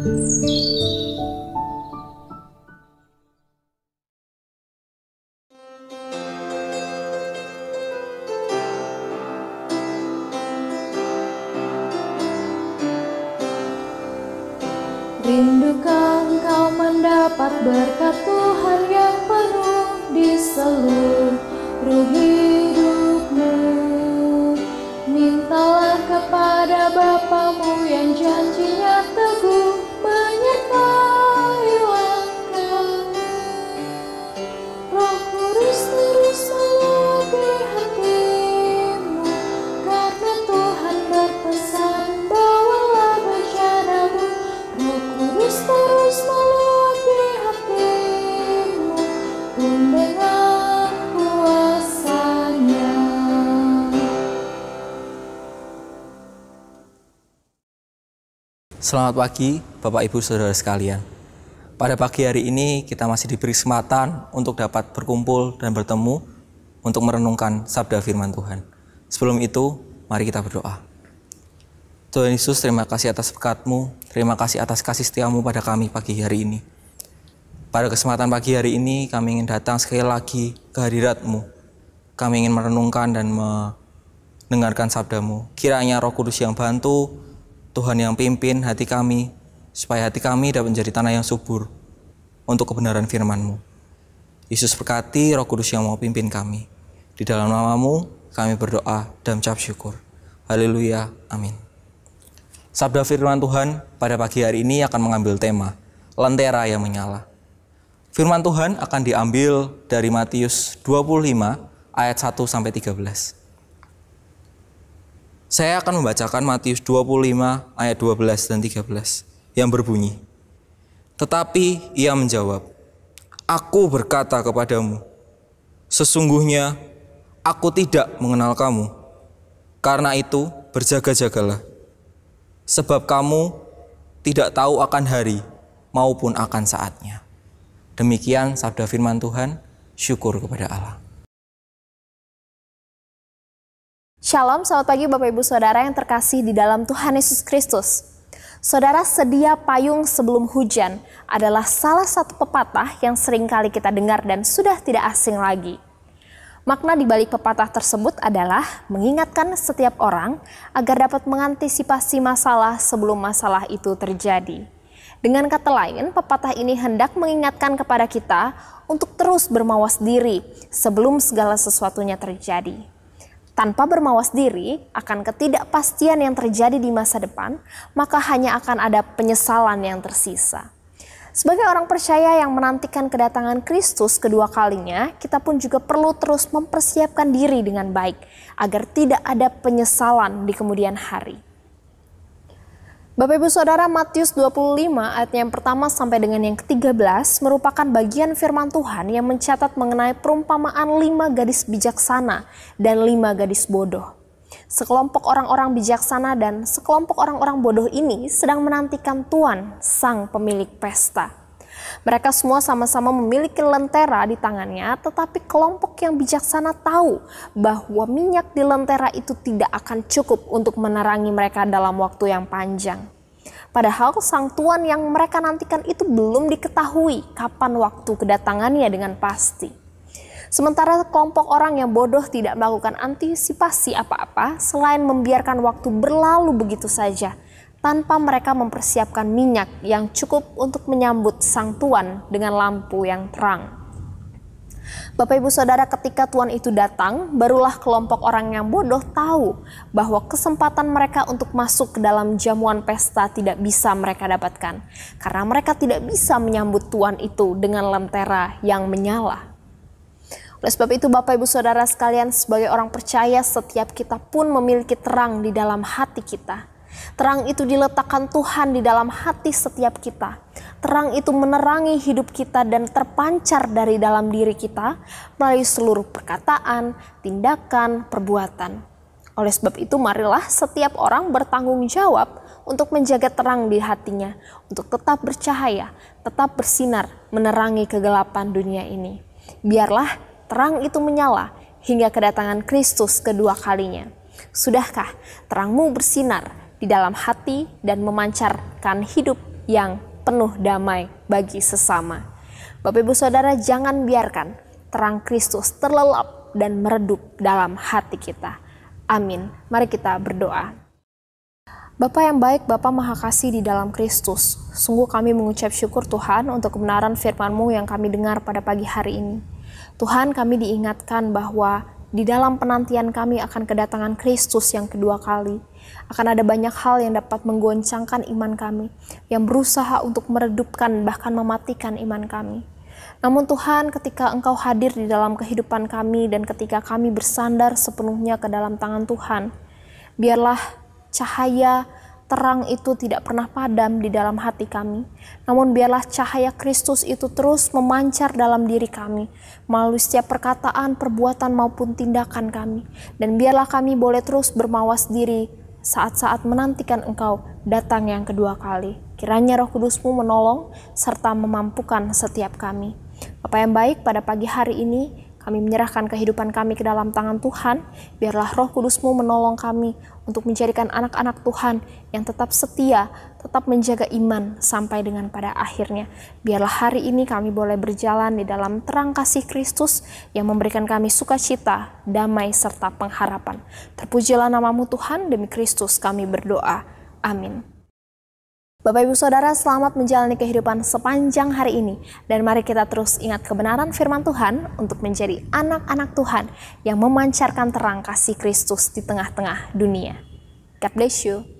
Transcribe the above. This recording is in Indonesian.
Rindukan kau mendapat berkat Tuhan yang penuh di seluruh hidup Selamat pagi, Bapak Ibu Saudara sekalian. Pada pagi hari ini kita masih diberi kesempatan untuk dapat berkumpul dan bertemu untuk merenungkan sabda firman Tuhan. Sebelum itu, mari kita berdoa. Tuhan Yesus, terima kasih atas berkat-Mu, terima kasih atas kasih setiamu pada kami pagi hari ini. Pada kesempatan pagi hari ini, kami ingin datang sekali lagi ke hadirat-Mu. Kami ingin merenungkan dan mendengarkan sabdamu. Kiranya roh kudus yang bantu, Tuhan yang pimpin hati kami, supaya hati kami dapat menjadi tanah yang subur untuk kebenaran firman-Mu. Yesus berkati roh kudus yang mau pimpin kami. Di dalam namamu kami berdoa dan mengucap syukur. Haleluya. Amin. Sabda firman Tuhan pada pagi hari ini akan mengambil tema Lentera yang menyala. Firman Tuhan akan diambil dari Matius 25 ayat 1 sampai 13. Saya akan membacakan Matius 25 ayat 12 dan 13 yang berbunyi. Tetapi ia menjawab, Aku berkata kepadamu, sesungguhnya aku tidak mengenal kamu. Karena itu berjaga-jagalah, sebab kamu tidak tahu akan hari maupun akan saatnya. Demikian sabda firman Tuhan, syukur kepada Allah. Shalom, selamat pagi Bapak Ibu Saudara yang terkasih di dalam Tuhan Yesus Kristus. Saudara sedia payung sebelum hujan adalah salah satu pepatah yang sering kali kita dengar dan sudah tidak asing lagi. Makna di balik pepatah tersebut adalah mengingatkan setiap orang agar dapat mengantisipasi masalah sebelum masalah itu terjadi. Dengan kata lain, pepatah ini hendak mengingatkan kepada kita untuk terus bermawas diri sebelum segala sesuatunya terjadi. Tanpa bermawas diri akan ketidakpastian yang terjadi di masa depan, maka hanya akan ada penyesalan yang tersisa. Sebagai orang percaya yang menantikan kedatangan Kristus kedua kalinya, kita pun juga perlu terus mempersiapkan diri dengan baik agar tidak ada penyesalan di kemudian hari. Bapak Ibu Saudara Matius 25 ayat yang pertama sampai dengan yang ke-13 merupakan bagian firman Tuhan yang mencatat mengenai perumpamaan lima gadis bijaksana dan lima gadis bodoh. Sekelompok orang-orang bijaksana dan sekelompok orang-orang bodoh ini sedang menantikan Tuhan, sang pemilik pesta. Mereka semua sama-sama memiliki lentera di tangannya, tetapi kelompok yang bijaksana tahu bahwa minyak di lentera itu tidak akan cukup untuk menerangi mereka dalam waktu yang panjang. Padahal sang tuan yang mereka nantikan itu belum diketahui kapan waktu kedatangannya dengan pasti. Sementara kelompok orang yang bodoh tidak melakukan antisipasi apa-apa selain membiarkan waktu berlalu begitu saja tanpa mereka mempersiapkan minyak yang cukup untuk menyambut sang tuan dengan lampu yang terang. Bapak Ibu Saudara ketika Tuhan itu datang, barulah kelompok orang yang bodoh tahu bahwa kesempatan mereka untuk masuk ke dalam jamuan pesta tidak bisa mereka dapatkan. Karena mereka tidak bisa menyambut Tuhan itu dengan lentera yang menyala. Oleh sebab itu Bapak Ibu Saudara sekalian sebagai orang percaya setiap kita pun memiliki terang di dalam hati kita. Terang itu diletakkan Tuhan di dalam hati setiap kita. Terang itu menerangi hidup kita dan terpancar dari dalam diri kita melalui seluruh perkataan, tindakan, perbuatan. Oleh sebab itu marilah setiap orang bertanggung jawab untuk menjaga terang di hatinya, untuk tetap bercahaya, tetap bersinar, menerangi kegelapan dunia ini. Biarlah terang itu menyala hingga kedatangan Kristus kedua kalinya. Sudahkah terangmu bersinar di dalam hati dan memancarkan hidup yang penuh damai bagi sesama. Bapak Ibu Saudara jangan biarkan terang Kristus terlelap dan meredup dalam hati kita. Amin. Mari kita berdoa. Bapa yang baik, Bapa Maha Kasih di dalam Kristus, sungguh kami mengucap syukur Tuhan untuk kebenaran firman-Mu yang kami dengar pada pagi hari ini. Tuhan kami diingatkan bahwa di dalam penantian kami akan kedatangan Kristus yang kedua kali, akan ada banyak hal yang dapat menggoncangkan iman kami, yang berusaha untuk meredupkan bahkan mematikan iman kami. Namun Tuhan ketika Engkau hadir di dalam kehidupan kami dan ketika kami bersandar sepenuhnya ke dalam tangan Tuhan, biarlah cahaya terang itu tidak pernah padam di dalam hati kami. Namun biarlah cahaya Kristus itu terus memancar dalam diri kami melalui setiap perkataan, perbuatan maupun tindakan kami. Dan biarlah kami boleh terus bermawas diri saat-saat menantikan Engkau datang yang kedua kali. Kiranya roh kudusmu menolong serta memampukan setiap kami. Bapak yang baik pada pagi hari ini kami menyerahkan kehidupan kami ke dalam tangan Tuhan. Biarlah roh kudusmu menolong kami untuk menjadikan anak-anak Tuhan yang tetap setia, tetap menjaga iman sampai dengan pada akhirnya. Biarlah hari ini kami boleh berjalan di dalam terang kasih Kristus yang memberikan kami sukacita, damai, serta pengharapan. Terpujilah namamu Tuhan, demi Kristus kami berdoa. Amin. Bapak Ibu Saudara selamat menjalani kehidupan sepanjang hari ini dan mari kita terus ingat kebenaran firman Tuhan untuk menjadi anak-anak Tuhan yang memancarkan terang kasih Kristus di tengah-tengah dunia. God bless you.